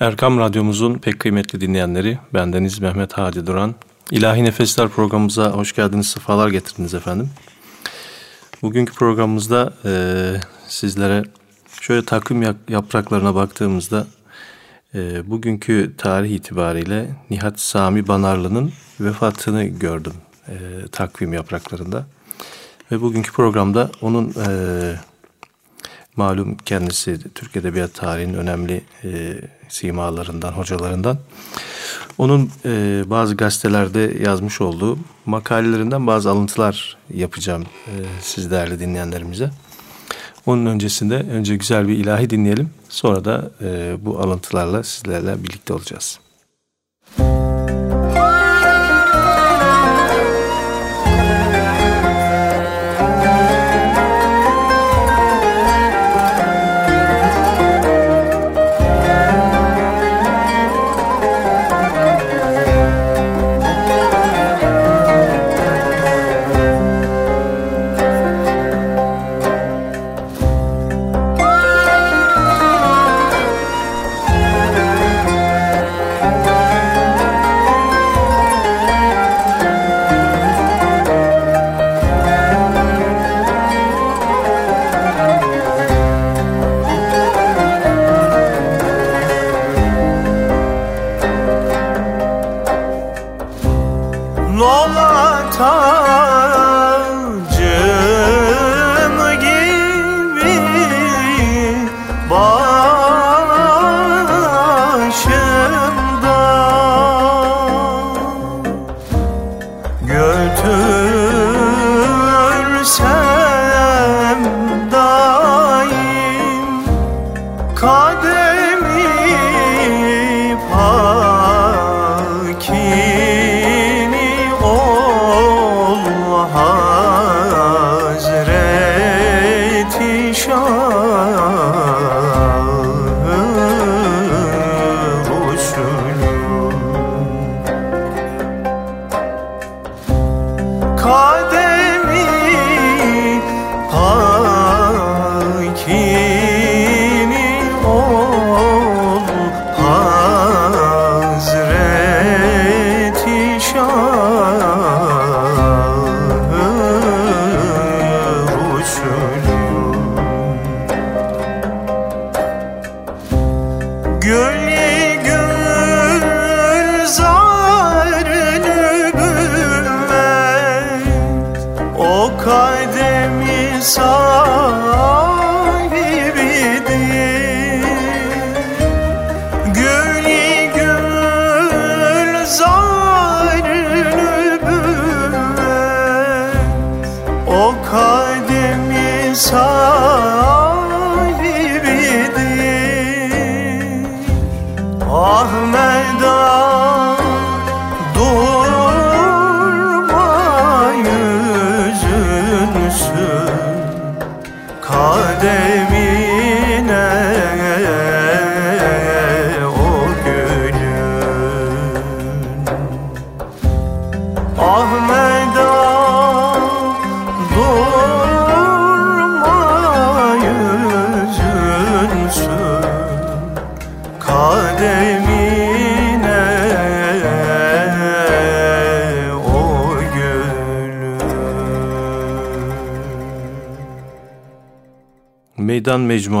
Erkam Radyomuzun pek kıymetli dinleyenleri, bendeniz Mehmet Hadi Duran. İlahi Nefesler programımıza hoş geldiniz, sıfalar getirdiniz efendim. Bugünkü programımızda e, sizlere şöyle takvim yapraklarına baktığımızda e, bugünkü tarih itibariyle Nihat Sami Banarlı'nın vefatını gördüm e, takvim yapraklarında. Ve bugünkü programda onun e, malum kendisi Türk Edebiyat tarihinin önemli e, simalarından, hocalarından. Onun e, bazı gazetelerde yazmış olduğu makalelerinden bazı alıntılar yapacağım e, siz değerli dinleyenlerimize. Onun öncesinde önce güzel bir ilahi dinleyelim. Sonra da e, bu alıntılarla sizlerle birlikte olacağız.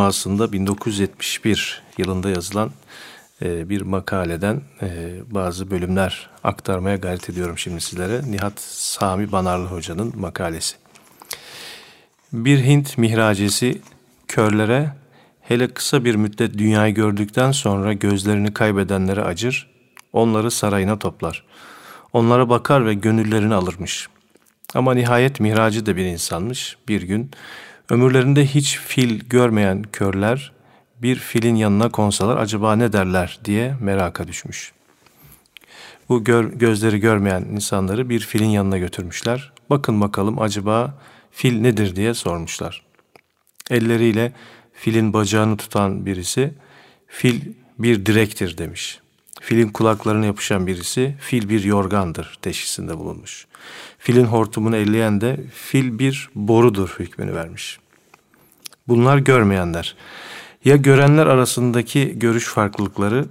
Mecmuası'nda 1971 yılında yazılan e, bir makaleden e, bazı bölümler aktarmaya gayret ediyorum şimdi sizlere. Nihat Sami Banarlı Hoca'nın makalesi. Bir Hint mihracesi körlere hele kısa bir müddet dünyayı gördükten sonra gözlerini kaybedenlere acır, onları sarayına toplar. Onlara bakar ve gönüllerini alırmış. Ama nihayet mihracı da bir insanmış. Bir gün Ömürlerinde hiç fil görmeyen körler bir filin yanına konsalar acaba ne derler diye meraka düşmüş. Bu gör, gözleri görmeyen insanları bir filin yanına götürmüşler. Bakın bakalım acaba fil nedir diye sormuşlar. Elleriyle filin bacağını tutan birisi fil bir direktir demiş. Filin kulaklarına yapışan birisi fil bir yorgandır teşhisinde bulunmuş. Filin hortumunu elleyen de fil bir borudur hükmünü vermiş. Bunlar görmeyenler. Ya görenler arasındaki görüş farklılıkları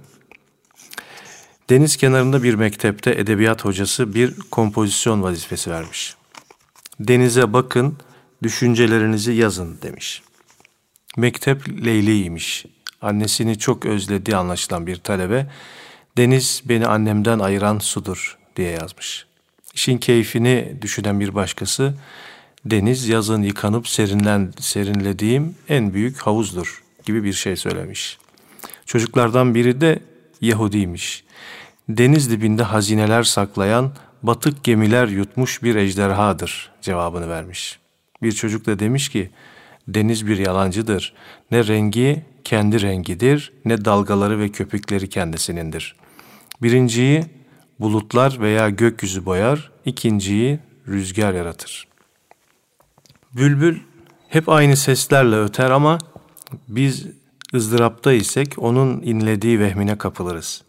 Deniz kenarında bir mektepte edebiyat hocası bir kompozisyon vazifesi vermiş. Denize bakın, düşüncelerinizi yazın demiş. Mektep Leyli'ymiş. Annesini çok özlediği anlaşılan bir talebe, deniz beni annemden ayıran sudur diye yazmış. İşin keyfini düşünen bir başkası, deniz yazın yıkanıp serinlen, serinlediğim en büyük havuzdur gibi bir şey söylemiş. Çocuklardan biri de Yahudiymiş. Deniz dibinde hazineler saklayan batık gemiler yutmuş bir ejderhadır cevabını vermiş. Bir çocuk da demiş ki deniz bir yalancıdır. Ne rengi kendi rengidir ne dalgaları ve köpükleri kendisinindir. Birinciyi bulutlar veya gökyüzü boyar, ikinciyi rüzgar yaratır. Bülbül hep aynı seslerle öter ama biz ızdırapta isek onun inlediği vehmine kapılırız.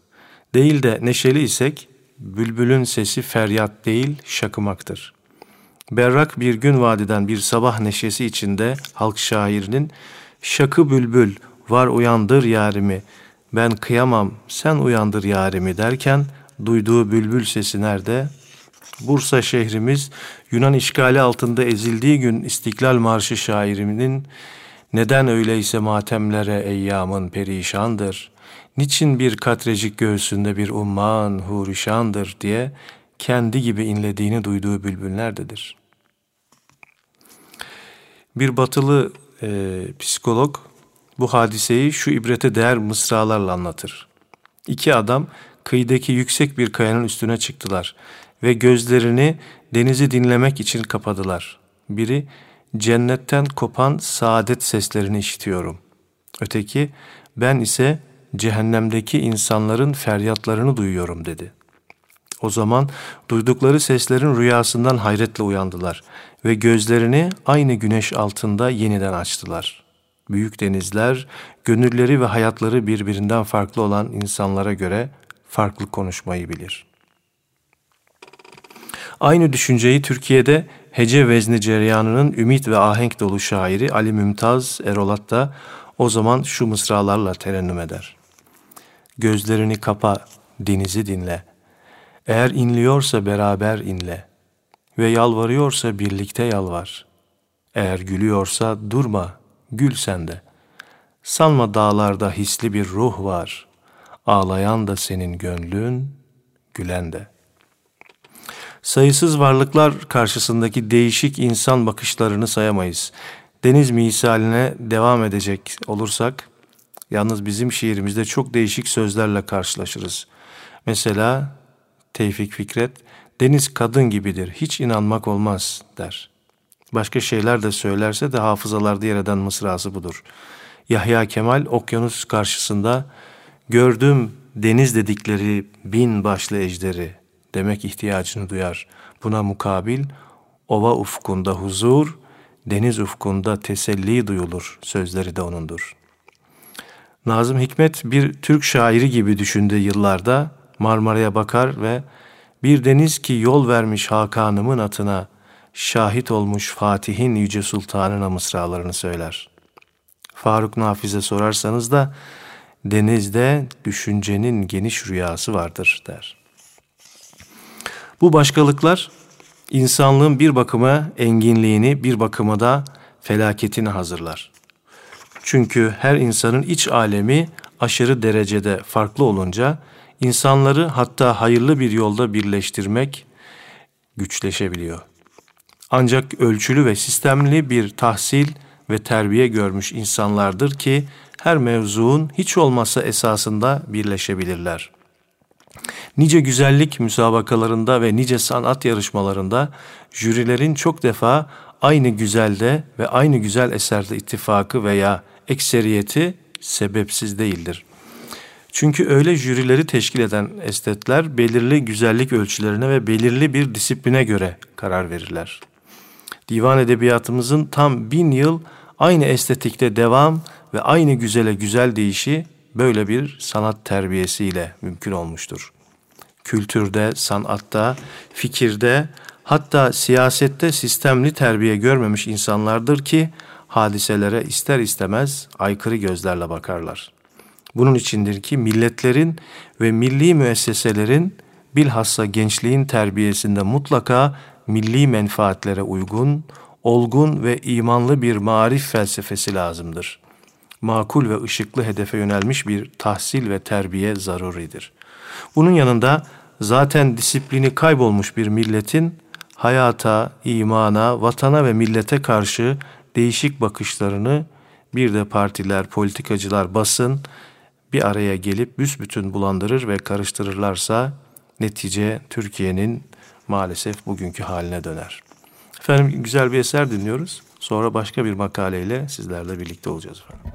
Değil de neşeli isek bülbülün sesi feryat değil şakımaktır. Berrak bir gün vadiden bir sabah neşesi içinde halk şairinin şakı bülbül var uyandır yarimi ben kıyamam sen uyandır yarimi derken duyduğu bülbül sesi nerede? Bursa şehrimiz Yunan işgali altında ezildiği gün İstiklal Marşı şairiminin neden öyleyse matemlere eyyamın perişandır? Niçin bir katrecik göğsünde bir umman hurişandır diye kendi gibi inlediğini duyduğu bülbül nerededir? Bir batılı e, psikolog bu hadiseyi şu ibrete değer mısralarla anlatır. İki adam kıyıdaki yüksek bir kayanın üstüne çıktılar ve gözlerini denizi dinlemek için kapadılar. Biri cennetten kopan saadet seslerini işitiyorum. Öteki ben ise cehennemdeki insanların feryatlarını duyuyorum dedi. O zaman duydukları seslerin rüyasından hayretle uyandılar ve gözlerini aynı güneş altında yeniden açtılar. Büyük denizler, gönülleri ve hayatları birbirinden farklı olan insanlara göre farklı konuşmayı bilir. Aynı düşünceyi Türkiye'de hece vezni cereyanının ümit ve ahenk dolu şairi Ali Mümtaz Erolat da o zaman şu mısralarla terennüm eder. Gözlerini kapa, denizi dinle. Eğer inliyorsa beraber inle. Ve yalvarıyorsa birlikte yalvar. Eğer gülüyorsa durma, gül sen de. Sanma dağlarda hisli bir ruh var. Ağlayan da senin gönlün, gülen de.'' Sayısız varlıklar karşısındaki değişik insan bakışlarını sayamayız. Deniz misaline devam edecek olursak, yalnız bizim şiirimizde çok değişik sözlerle karşılaşırız. Mesela Tevfik Fikret, deniz kadın gibidir, hiç inanmak olmaz der. Başka şeyler de söylerse de hafızalarda yer eden mısrası budur. Yahya Kemal okyanus karşısında gördüm deniz dedikleri bin başlı ejderi demek ihtiyacını duyar. Buna mukabil ova ufkunda huzur, deniz ufkunda teselli duyulur sözleri de onundur. Nazım Hikmet bir Türk şairi gibi düşündüğü yıllarda Marmara'ya bakar ve bir deniz ki yol vermiş Hakan'ımın atına, şahit olmuş Fatih'in yüce sultanına mısralarını söyler. Faruk Nafiz'e sorarsanız da denizde düşüncenin geniş rüyası vardır der. Bu başkalıklar insanlığın bir bakıma enginliğini, bir bakıma da felaketini hazırlar. Çünkü her insanın iç alemi aşırı derecede farklı olunca insanları hatta hayırlı bir yolda birleştirmek güçleşebiliyor. Ancak ölçülü ve sistemli bir tahsil ve terbiye görmüş insanlardır ki her mevzuun hiç olmazsa esasında birleşebilirler. Nice güzellik müsabakalarında ve nice sanat yarışmalarında jürilerin çok defa aynı güzelde ve aynı güzel eserde ittifakı veya ekseriyeti sebepsiz değildir. Çünkü öyle jürileri teşkil eden estetler belirli güzellik ölçülerine ve belirli bir disipline göre karar verirler. Divan edebiyatımızın tam bin yıl aynı estetikte devam ve aynı güzele güzel değişi böyle bir sanat terbiyesiyle mümkün olmuştur kültürde, sanatta, fikirde, hatta siyasette sistemli terbiye görmemiş insanlardır ki hadiselere ister istemez aykırı gözlerle bakarlar. Bunun içindir ki milletlerin ve milli müesseselerin bilhassa gençliğin terbiyesinde mutlaka milli menfaatlere uygun, olgun ve imanlı bir marif felsefesi lazımdır. Makul ve ışıklı hedefe yönelmiş bir tahsil ve terbiye zaruridir. Bunun yanında zaten disiplini kaybolmuş bir milletin hayata, imana, vatana ve millete karşı değişik bakışlarını bir de partiler, politikacılar, basın bir araya gelip büsbütün bulandırır ve karıştırırlarsa netice Türkiye'nin maalesef bugünkü haline döner. Efendim güzel bir eser dinliyoruz. Sonra başka bir makaleyle sizlerle birlikte olacağız efendim.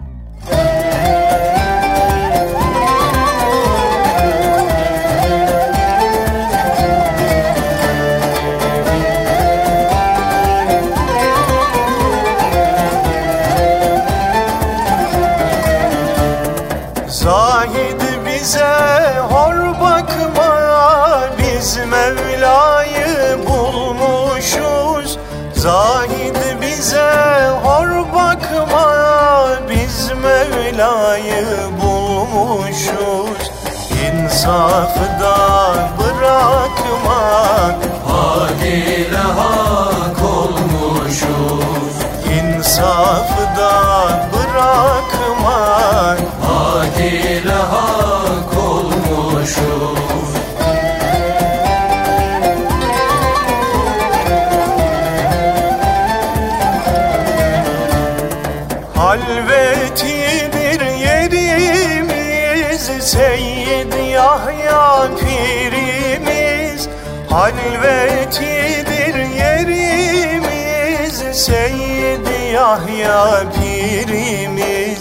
İnsafı da bırakmak. Hak ile hak olmuşuz İnsafı da bırakmak. Hak ile hak olmuşuz Halvetidir yerimiz Seyyid Yahya pirimiz Halvetidir yerimiz. Seyyid Yahya pirimiz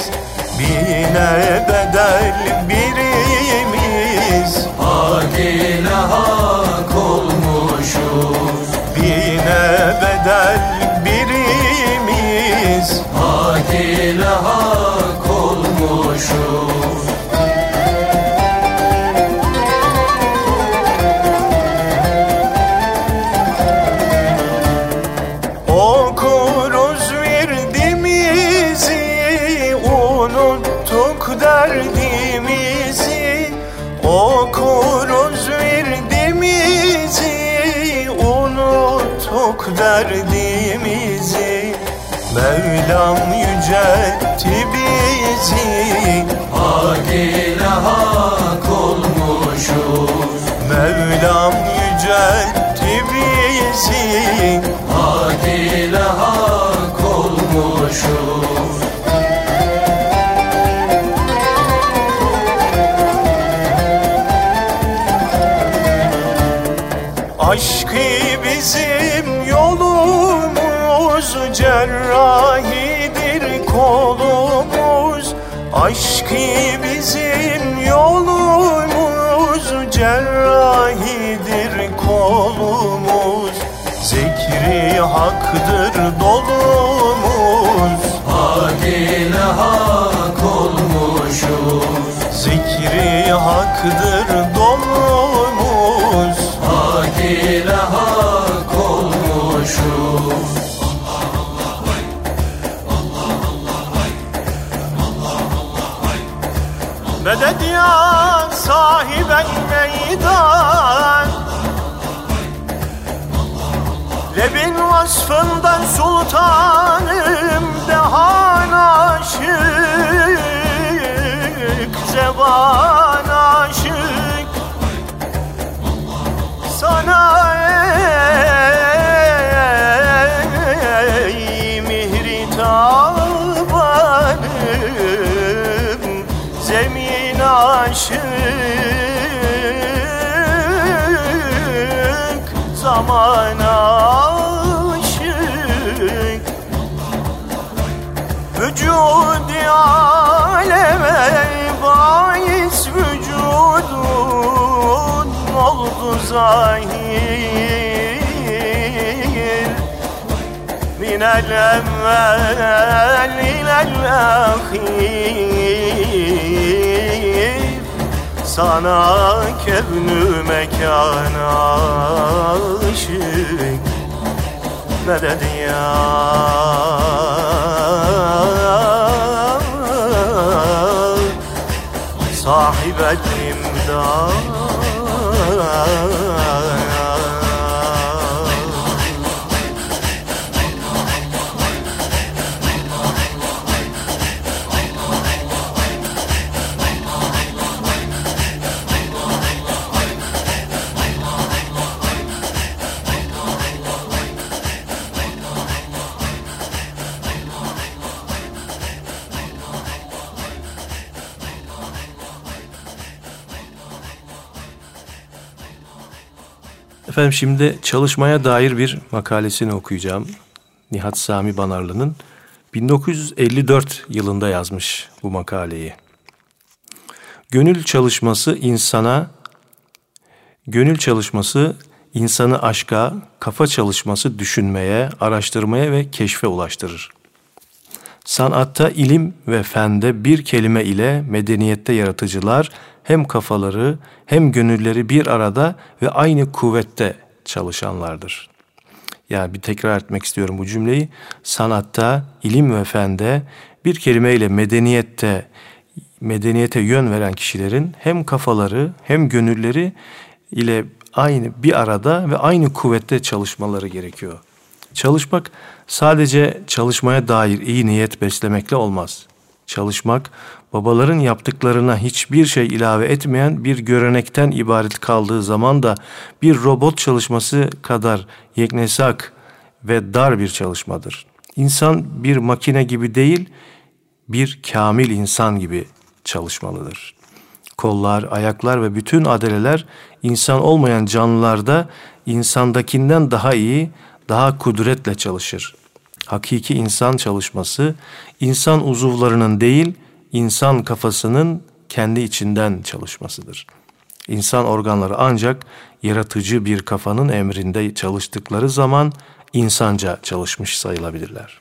Bine bedel birimiz. Hak ile hak olmuşuz. Bine bedel birimiz. Hak ile hak olmuşuz Mevlam yüceltti bizi. Hak ile hak olmuşuz Aşkı bizim yolumuz Cerrahidir kolumuz. Aşkı bizim haktır dolumuz. Hak ile hak olmuşuz. Zikri haktır dolumuz. Hak ile hak olmuşuz. Medet ya sahiben meydan Lebin vasfından sultanım dehan aşık Zeban aşık. Sana ey mihri tabanım Zemin aşık Zaman aşık. Vücudi aleme bahis vücudun oldu zahir. Minel evvel ilel ahir Sana kevnü mekan aşık. Medet ya? Elimden Efendim şimdi çalışmaya dair bir makalesini okuyacağım. Nihat Sami Banarlı'nın 1954 yılında yazmış bu makaleyi. Gönül çalışması insana gönül çalışması insanı aşka, kafa çalışması düşünmeye, araştırmaya ve keşfe ulaştırır. Sanatta, ilim ve fende bir kelime ile medeniyette yaratıcılar hem kafaları hem gönülleri bir arada ve aynı kuvvette çalışanlardır. Yani bir tekrar etmek istiyorum bu cümleyi. Sanatta, ilim ve fende bir kelimeyle medeniyette medeniyete yön veren kişilerin hem kafaları hem gönülleri ile aynı bir arada ve aynı kuvvette çalışmaları gerekiyor. Çalışmak sadece çalışmaya dair iyi niyet beslemekle olmaz. Çalışmak babaların yaptıklarına hiçbir şey ilave etmeyen bir görenekten ibaret kaldığı zaman da bir robot çalışması kadar yeknesak ve dar bir çalışmadır. İnsan bir makine gibi değil, bir kamil insan gibi çalışmalıdır. Kollar, ayaklar ve bütün adeleler insan olmayan canlılarda insandakinden daha iyi, daha kudretle çalışır. Hakiki insan çalışması insan uzuvlarının değil, insan kafasının kendi içinden çalışmasıdır. İnsan organları ancak yaratıcı bir kafanın emrinde çalıştıkları zaman insanca çalışmış sayılabilirler.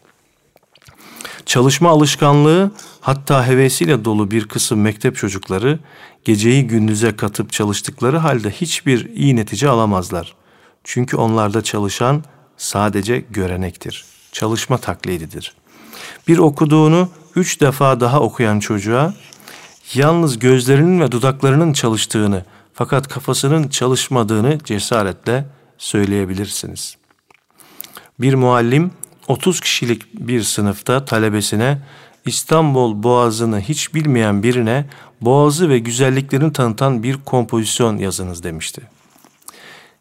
Çalışma alışkanlığı hatta hevesiyle dolu bir kısım mektep çocukları geceyi gündüze katıp çalıştıkları halde hiçbir iyi netice alamazlar. Çünkü onlarda çalışan sadece görenektir. Çalışma taklididir. Bir okuduğunu üç defa daha okuyan çocuğa yalnız gözlerinin ve dudaklarının çalıştığını fakat kafasının çalışmadığını cesaretle söyleyebilirsiniz. Bir muallim 30 kişilik bir sınıfta talebesine İstanbul Boğazı'nı hiç bilmeyen birine Boğazı ve güzelliklerini tanıtan bir kompozisyon yazınız demişti.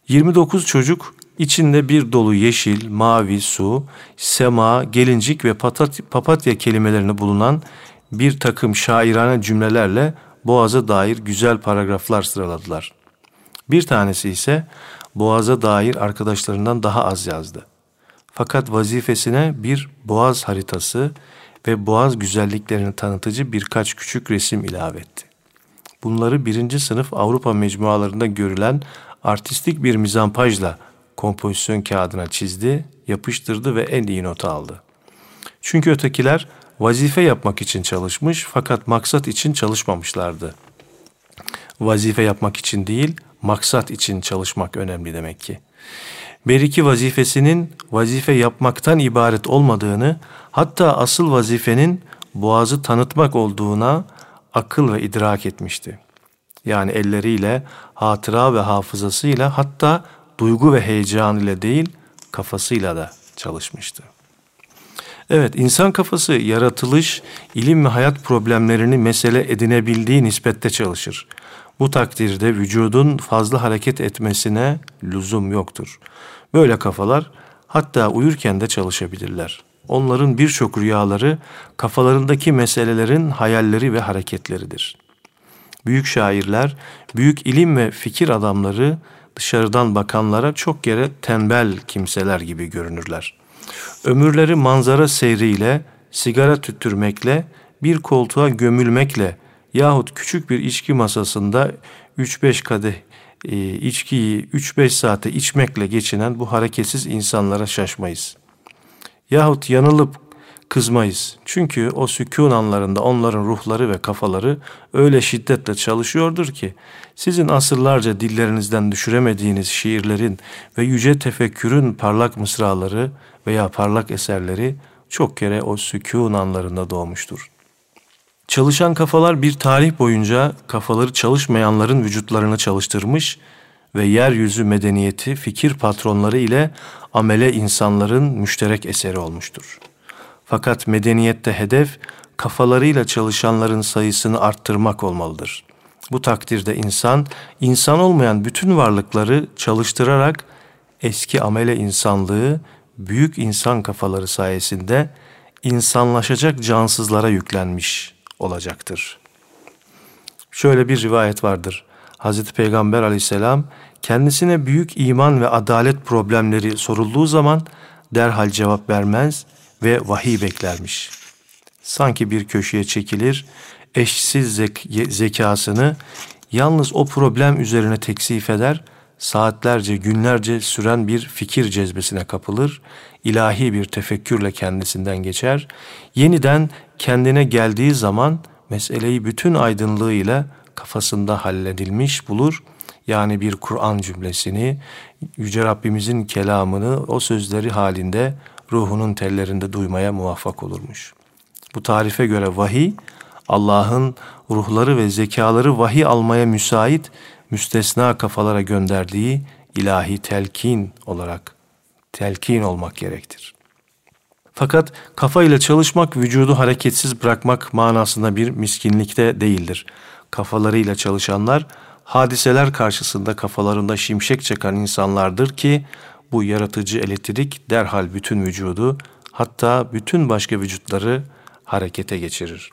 29 çocuk içinde bir dolu yeşil, mavi, su, sema, gelincik ve papatya kelimelerini bulunan bir takım şairane cümlelerle Boğaz'a dair güzel paragraflar sıraladılar. Bir tanesi ise Boğaz'a dair arkadaşlarından daha az yazdı. Fakat vazifesine bir boğaz haritası ve boğaz güzelliklerini tanıtıcı birkaç küçük resim ilave etti. Bunları birinci sınıf Avrupa mecmualarında görülen artistik bir mizampajla kompozisyon kağıdına çizdi, yapıştırdı ve en iyi notu aldı. Çünkü ötekiler vazife yapmak için çalışmış fakat maksat için çalışmamışlardı. Vazife yapmak için değil, maksat için çalışmak önemli demek ki. Beriki vazifesinin vazife yapmaktan ibaret olmadığını, hatta asıl vazifenin boğazı tanıtmak olduğuna akıl ve idrak etmişti. Yani elleriyle, hatıra ve hafızasıyla hatta duygu ve heyecan ile değil, kafasıyla da çalışmıştı. Evet, insan kafası yaratılış, ilim ve hayat problemlerini mesele edinebildiği nispette çalışır. Bu takdirde vücudun fazla hareket etmesine lüzum yoktur. Böyle kafalar hatta uyurken de çalışabilirler. Onların birçok rüyaları kafalarındaki meselelerin hayalleri ve hareketleridir. Büyük şairler, büyük ilim ve fikir adamları dışarıdan bakanlara çok kere tembel kimseler gibi görünürler. Ömürleri manzara seyriyle, sigara tüttürmekle, bir koltuğa gömülmekle yahut küçük bir içki masasında 3-5 kadeh e, içkiyi 3-5 saate içmekle geçinen bu hareketsiz insanlara şaşmayız. Yahut yanılıp kızmayız. Çünkü o sükun anlarında onların ruhları ve kafaları öyle şiddetle çalışıyordur ki sizin asırlarca dillerinizden düşüremediğiniz şiirlerin ve yüce tefekkürün parlak mısraları veya parlak eserleri çok kere o sükun anlarında doğmuştur. Çalışan kafalar bir tarih boyunca kafaları çalışmayanların vücutlarını çalıştırmış ve yeryüzü medeniyeti fikir patronları ile amele insanların müşterek eseri olmuştur. Fakat medeniyette hedef kafalarıyla çalışanların sayısını arttırmak olmalıdır. Bu takdirde insan, insan olmayan bütün varlıkları çalıştırarak eski amele insanlığı büyük insan kafaları sayesinde insanlaşacak cansızlara yüklenmiş olacaktır. Şöyle bir rivayet vardır. Hazreti Peygamber aleyhisselam kendisine büyük iman ve adalet problemleri sorulduğu zaman derhal cevap vermez ve vahiy beklermiş. Sanki bir köşeye çekilir, eşsiz zek- zekasını yalnız o problem üzerine teksif eder, saatlerce, günlerce süren bir fikir cezbesine kapılır, ilahi bir tefekkürle kendisinden geçer, yeniden kendine geldiği zaman meseleyi bütün aydınlığıyla kafasında halledilmiş bulur. Yani bir Kur'an cümlesini, Yüce Rabbimizin kelamını o sözleri halinde ruhunun tellerinde duymaya muvaffak olurmuş. Bu tarife göre vahiy, Allah'ın ruhları ve zekaları vahiy almaya müsait müstesna kafalara gönderdiği ilahi telkin olarak telkin olmak gerektir. Fakat kafa ile çalışmak vücudu hareketsiz bırakmak manasında bir miskinlikte değildir. Kafalarıyla çalışanlar hadiseler karşısında kafalarında şimşek çakan insanlardır ki bu yaratıcı elektrik derhal bütün vücudu hatta bütün başka vücutları harekete geçirir.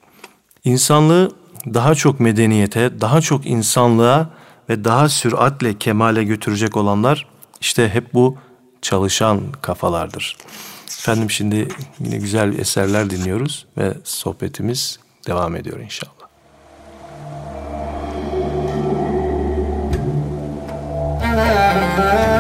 İnsanlığı daha çok medeniyete, daha çok insanlığa ve daha süratle kemale götürecek olanlar işte hep bu çalışan kafalardır. Efendim şimdi yine güzel eserler dinliyoruz ve sohbetimiz devam ediyor inşallah. Thank.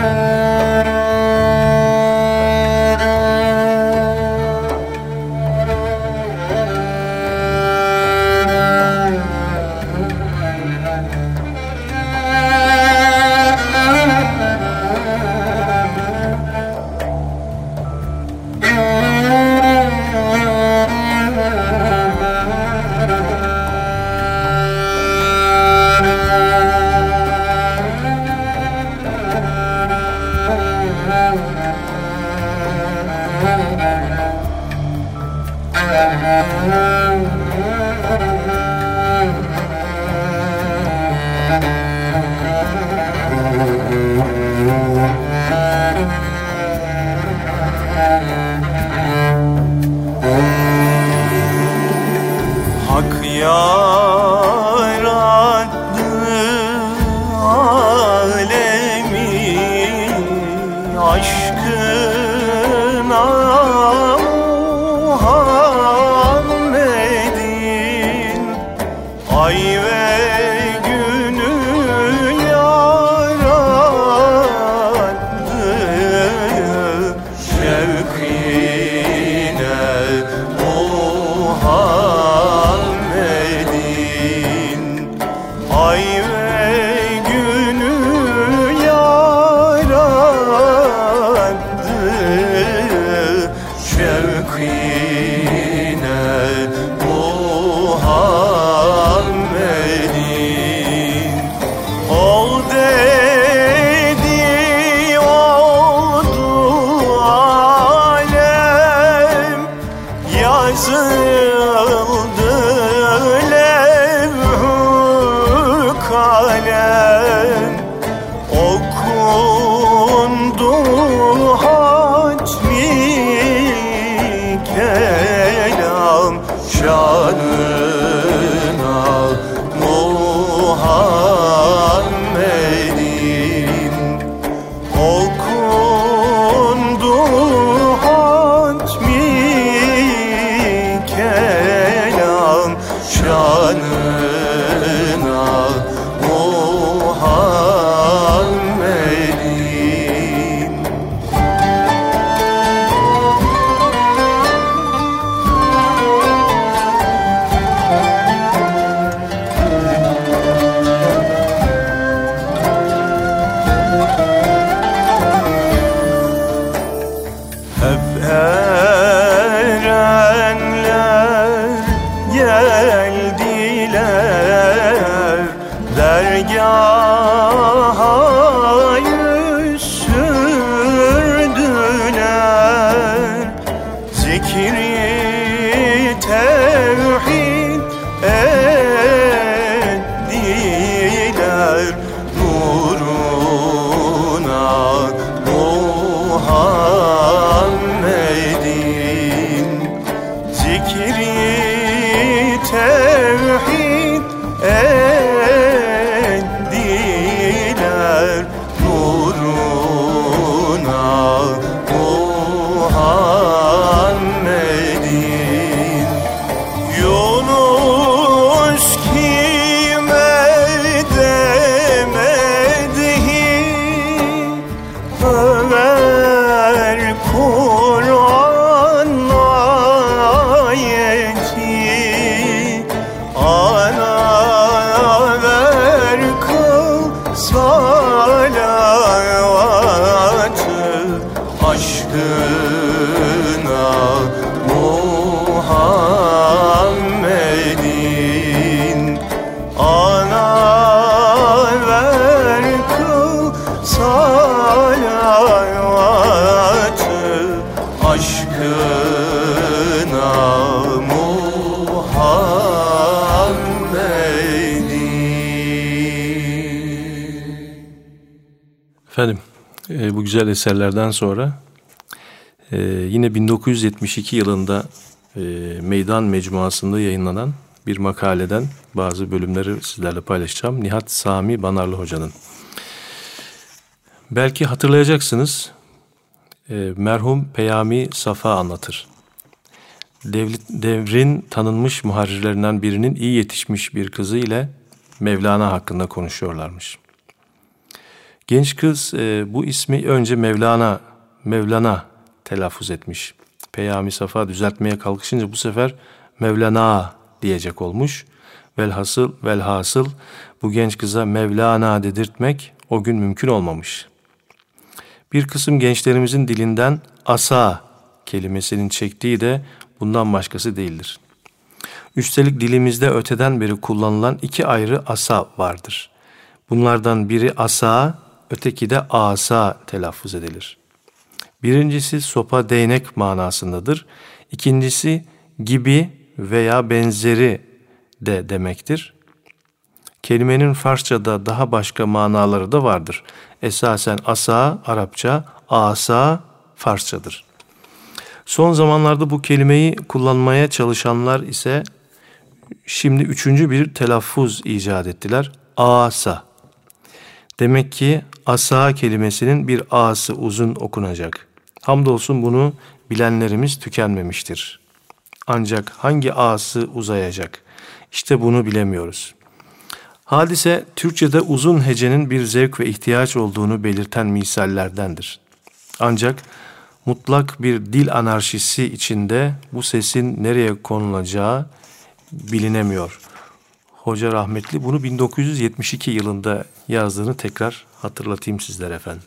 Güzel eserlerden sonra e, yine 1972 yılında e, Meydan Mecmuası'nda yayınlanan bir makaleden bazı bölümleri sizlerle paylaşacağım. Nihat Sami Banarlı Hoca'nın. Belki hatırlayacaksınız. E, merhum Peyami Safa anlatır. Devlet, devrin tanınmış muharrirlerinden birinin iyi yetişmiş bir kızı ile Mevlana hakkında konuşuyorlarmış. Genç kız e, bu ismi önce Mevlana, Mevlana telaffuz etmiş. Peyami Safa düzeltmeye kalkışınca bu sefer Mevlana diyecek olmuş. Velhasıl, velhasıl bu genç kıza Mevlana dedirtmek o gün mümkün olmamış. Bir kısım gençlerimizin dilinden asa kelimesinin çektiği de bundan başkası değildir. Üstelik dilimizde öteden beri kullanılan iki ayrı asa vardır. Bunlardan biri asa, öteki de asa telaffuz edilir. Birincisi sopa değnek manasındadır. İkincisi gibi veya benzeri de demektir. Kelimenin Farsçada daha başka manaları da vardır. Esasen asa Arapça, asa Farsçadır. Son zamanlarda bu kelimeyi kullanmaya çalışanlar ise şimdi üçüncü bir telaffuz icat ettiler. Asa. Demek ki asa kelimesinin bir a'sı uzun okunacak. Hamdolsun bunu bilenlerimiz tükenmemiştir. Ancak hangi a'sı uzayacak? İşte bunu bilemiyoruz. Hadise Türkçe'de uzun hecenin bir zevk ve ihtiyaç olduğunu belirten misallerdendir. Ancak mutlak bir dil anarşisi içinde bu sesin nereye konulacağı bilinemiyor. Hoca rahmetli bunu 1972 yılında yazdığını tekrar hatırlatayım sizlere efendim.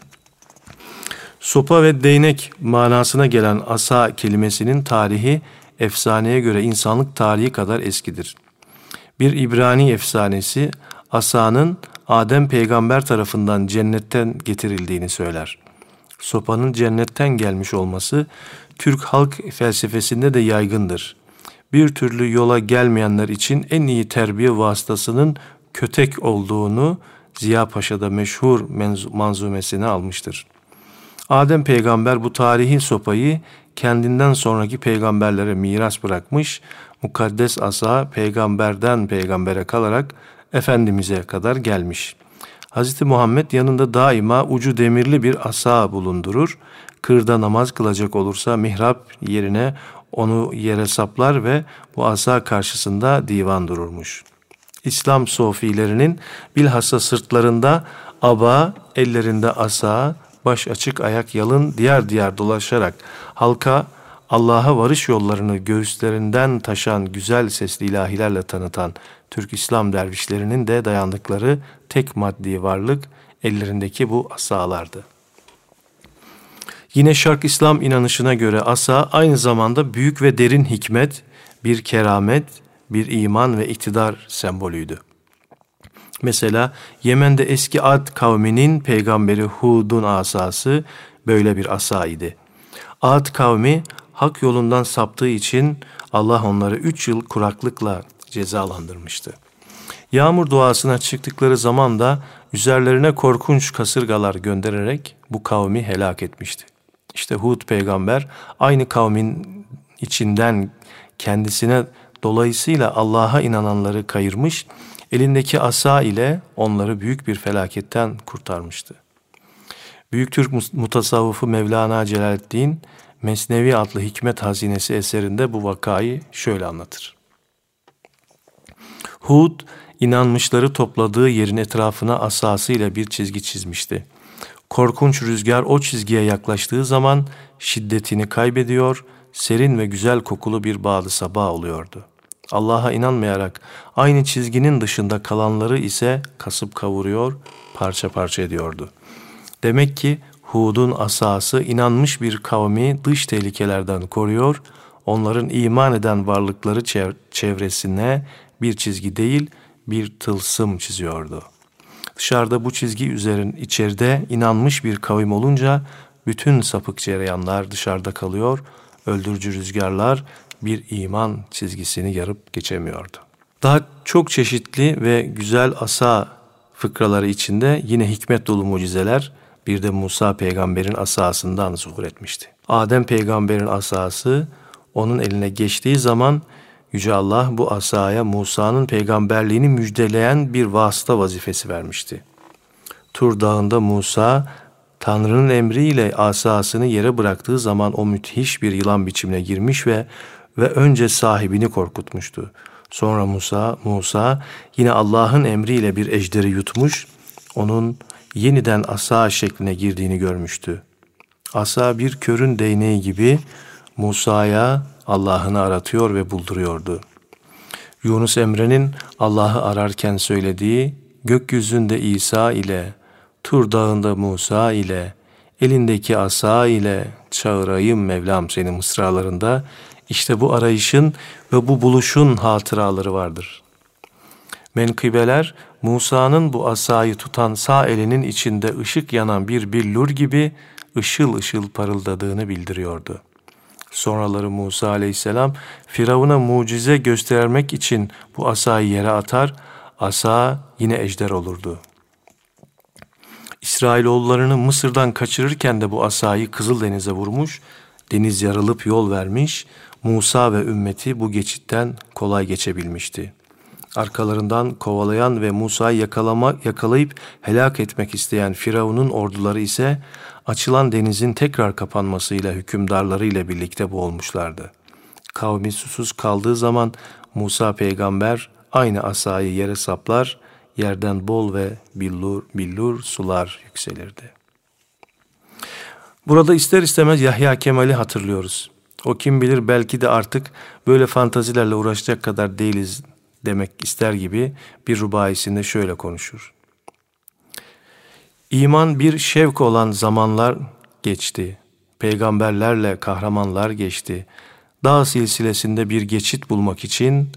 Sopa ve değnek manasına gelen asa kelimesinin tarihi efsaneye göre insanlık tarihi kadar eskidir. Bir İbrani efsanesi asanın Adem peygamber tarafından cennetten getirildiğini söyler. Sopanın cennetten gelmiş olması Türk halk felsefesinde de yaygındır bir türlü yola gelmeyenler için en iyi terbiye vasıtasının kötek olduğunu Ziya Paşa'da meşhur manzumesine almıştır. Adem peygamber bu tarihi sopayı kendinden sonraki peygamberlere miras bırakmış, mukaddes asa peygamberden peygambere kalarak Efendimiz'e kadar gelmiş. Hz. Muhammed yanında daima ucu demirli bir asa bulundurur. Kırda namaz kılacak olursa mihrap yerine onu yere saplar ve bu asa karşısında divan dururmuş. İslam sofilerinin bilhassa sırtlarında aba, ellerinde asa, baş açık ayak yalın diğer diğer dolaşarak halka Allah'a varış yollarını göğüslerinden taşan güzel sesli ilahilerle tanıtan Türk İslam dervişlerinin de dayandıkları tek maddi varlık ellerindeki bu asalardı. Yine Şark İslam inanışına göre asa aynı zamanda büyük ve derin hikmet, bir keramet, bir iman ve iktidar sembolüydü. Mesela Yemen'de eski Ad kavminin peygamberi Hud'un asası böyle bir asa idi. Ad kavmi hak yolundan saptığı için Allah onları üç yıl kuraklıkla cezalandırmıştı. Yağmur duasına çıktıkları zaman da üzerlerine korkunç kasırgalar göndererek bu kavmi helak etmişti. İşte Hud peygamber aynı kavmin içinden kendisine dolayısıyla Allah'a inananları kayırmış, elindeki asa ile onları büyük bir felaketten kurtarmıştı. Büyük Türk mutasavvufu Mevlana Celaleddin Mesnevi adlı Hikmet Hazinesi eserinde bu vakayı şöyle anlatır. Hud inanmışları topladığı yerin etrafına asasıyla bir çizgi çizmişti. Korkunç rüzgar o çizgiye yaklaştığı zaman şiddetini kaybediyor, serin ve güzel kokulu bir bağlı sabah oluyordu. Allah'a inanmayarak aynı çizginin dışında kalanları ise kasıp kavuruyor, parça parça ediyordu. Demek ki Hud'un asası inanmış bir kavmi dış tehlikelerden koruyor, onların iman eden varlıkları çevresine bir çizgi değil, bir tılsım çiziyordu. Dışarıda bu çizgi üzerin içeride inanmış bir kavim olunca bütün sapık cereyanlar dışarıda kalıyor, öldürücü rüzgarlar bir iman çizgisini yarıp geçemiyordu. Daha çok çeşitli ve güzel asa fıkraları içinde yine hikmet dolu mucizeler bir de Musa peygamberin asasından zuhur etmişti. Adem peygamberin asası onun eline geçtiği zaman Yüce Allah bu asaya Musa'nın peygamberliğini müjdeleyen bir vasıta vazifesi vermişti. Tur dağında Musa Tanrı'nın emriyle asasını yere bıraktığı zaman o müthiş bir yılan biçimine girmiş ve ve önce sahibini korkutmuştu. Sonra Musa, Musa yine Allah'ın emriyle bir ejderi yutmuş, onun yeniden asa şekline girdiğini görmüştü. Asa bir körün değneği gibi Musa'ya Allah'ını aratıyor ve bulduruyordu. Yunus Emre'nin Allah'ı ararken söylediği gökyüzünde İsa ile, Tur dağında Musa ile, elindeki asa ile çağırayım Mevlam seni mısralarında işte bu arayışın ve bu buluşun hatıraları vardır. Menkıbeler Musa'nın bu asayı tutan sağ elinin içinde ışık yanan bir billur gibi ışıl ışıl parıldadığını bildiriyordu. Sonraları Musa aleyhisselam Firavun'a mucize göstermek için bu asayı yere atar, asa yine ejder olurdu. İsrailoğullarını Mısır'dan kaçırırken de bu asayı Kızıldeniz'e vurmuş, deniz yarılıp yol vermiş, Musa ve ümmeti bu geçitten kolay geçebilmişti. Arkalarından kovalayan ve Musa'yı yakalama, yakalayıp helak etmek isteyen Firavun'un orduları ise açılan denizin tekrar kapanmasıyla hükümdarlarıyla birlikte boğulmuşlardı. Kavmi susuz kaldığı zaman Musa peygamber aynı asayı yere saplar, yerden bol ve billur, billur sular yükselirdi. Burada ister istemez Yahya Kemal'i hatırlıyoruz. O kim bilir belki de artık böyle fantazilerle uğraşacak kadar değiliz demek ister gibi bir rubayisinde şöyle konuşur. İman bir şevk olan zamanlar geçti. Peygamberlerle kahramanlar geçti. Dağ silsilesinde bir geçit bulmak için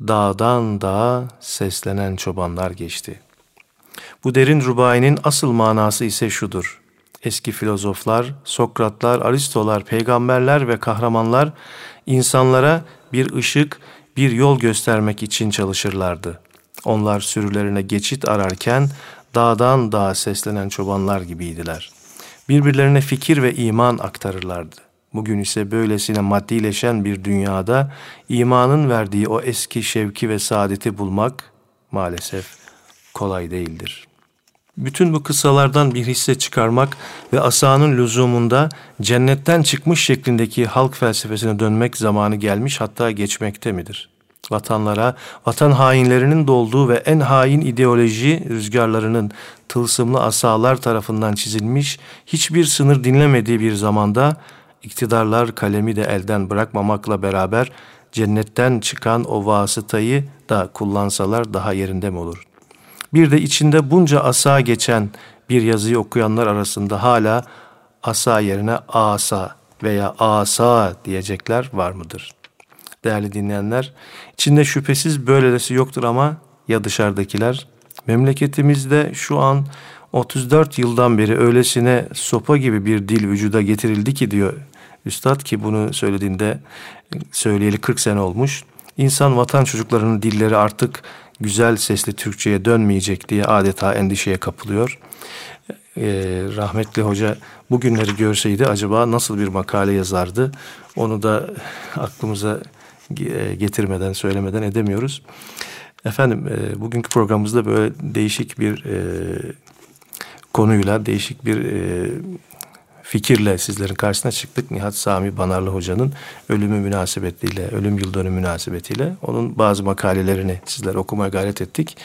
dağdan dağa seslenen çobanlar geçti. Bu derin rubayinin asıl manası ise şudur. Eski filozoflar, Sokratlar, Aristolar, peygamberler ve kahramanlar insanlara bir ışık, bir yol göstermek için çalışırlardı. Onlar sürülerine geçit ararken dağdan dağa seslenen çobanlar gibiydiler. Birbirlerine fikir ve iman aktarırlardı. Bugün ise böylesine maddileşen bir dünyada imanın verdiği o eski şevki ve saadeti bulmak maalesef kolay değildir. Bütün bu kıssalardan bir hisse çıkarmak ve asanın lüzumunda cennetten çıkmış şeklindeki halk felsefesine dönmek zamanı gelmiş hatta geçmekte midir? Vatanlara, vatan hainlerinin dolduğu ve en hain ideoloji rüzgarlarının tılsımlı asalar tarafından çizilmiş, hiçbir sınır dinlemediği bir zamanda iktidarlar kalemi de elden bırakmamakla beraber cennetten çıkan o vasıtayı da kullansalar daha yerinde mi olur? Bir de içinde bunca asa geçen bir yazıyı okuyanlar arasında hala asa yerine asa veya asa diyecekler var mıdır? Değerli dinleyenler, içinde şüphesiz böylesi yoktur ama ya dışarıdakiler? Memleketimizde şu an 34 yıldan beri öylesine sopa gibi bir dil vücuda getirildi ki diyor Üstad ki bunu söylediğinde söyleyeli 40 sene olmuş. İnsan vatan çocuklarının dilleri artık güzel sesli Türkçe'ye dönmeyecek diye adeta endişeye kapılıyor. Ee, rahmetli hoca bugünleri görseydi acaba nasıl bir makale yazardı? Onu da aklımıza getirmeden, söylemeden edemiyoruz. Efendim e, bugünkü programımızda böyle değişik bir e, konuyla, değişik bir e, fikirle sizlerin karşısına çıktık. Nihat Sami Banarlı Hoca'nın ölümü münasebetiyle, ölüm yıl dönümü münasebetiyle onun bazı makalelerini sizlere okumaya gayret ettik.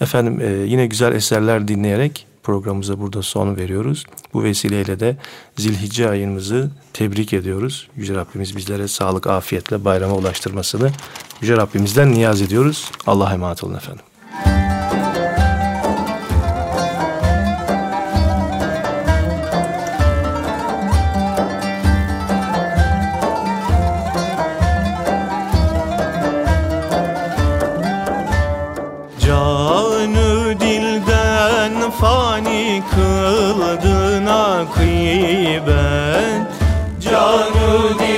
Efendim e, yine güzel eserler dinleyerek programımıza burada son veriyoruz. Bu vesileyle de Zilhicce ayımızı tebrik ediyoruz. Yüce Rabbimiz bizlere sağlık, afiyetle bayrama ulaştırmasını Yüce Rabbimizden niyaz ediyoruz. Allah'a emanet olun efendim. kıldın akıbet Canı dil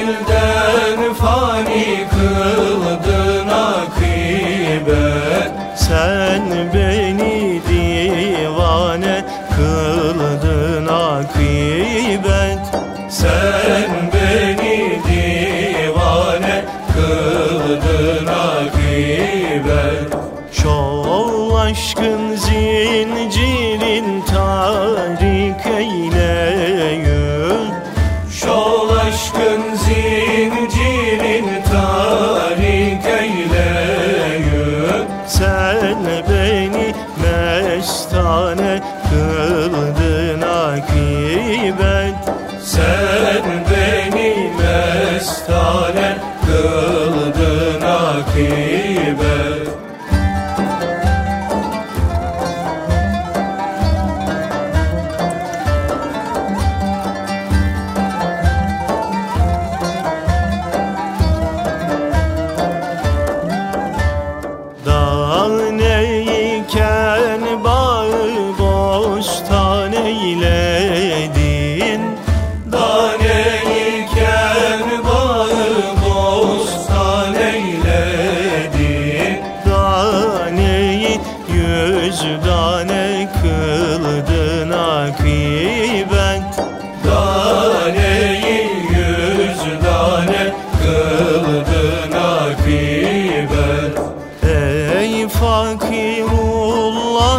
Allah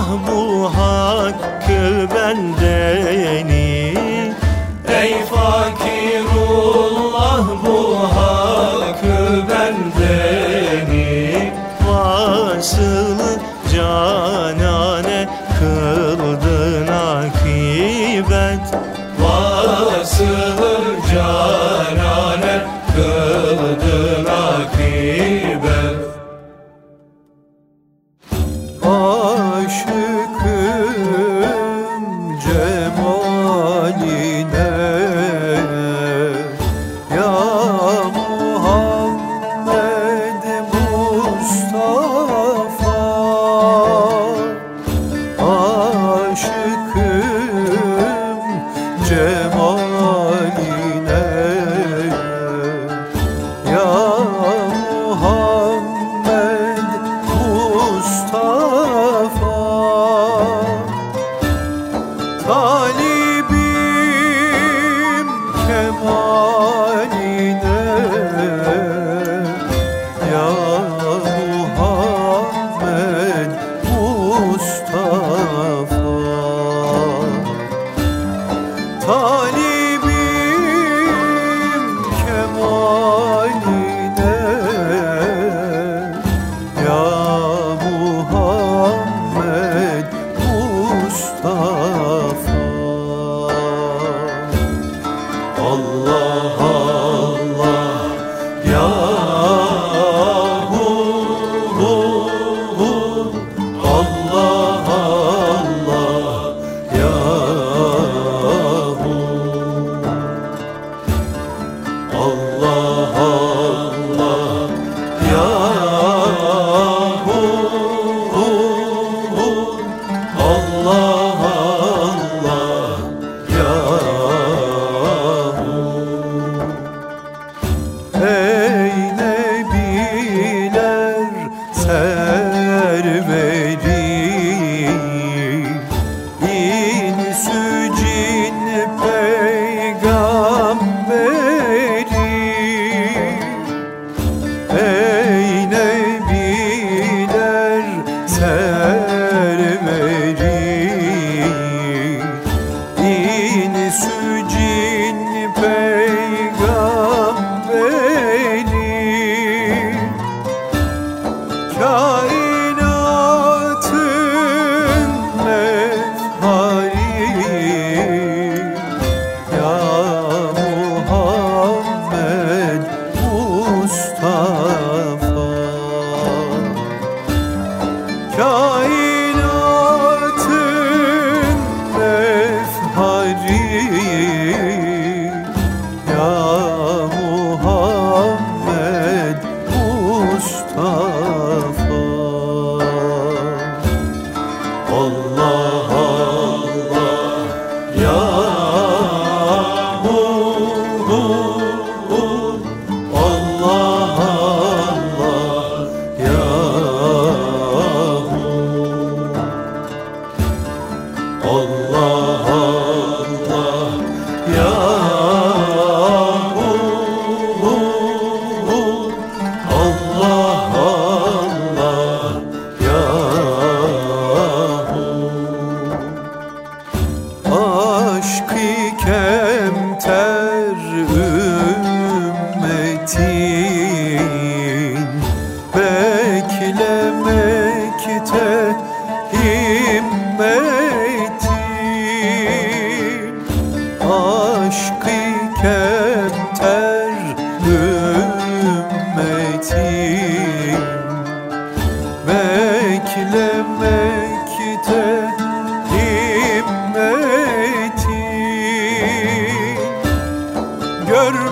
Yeah.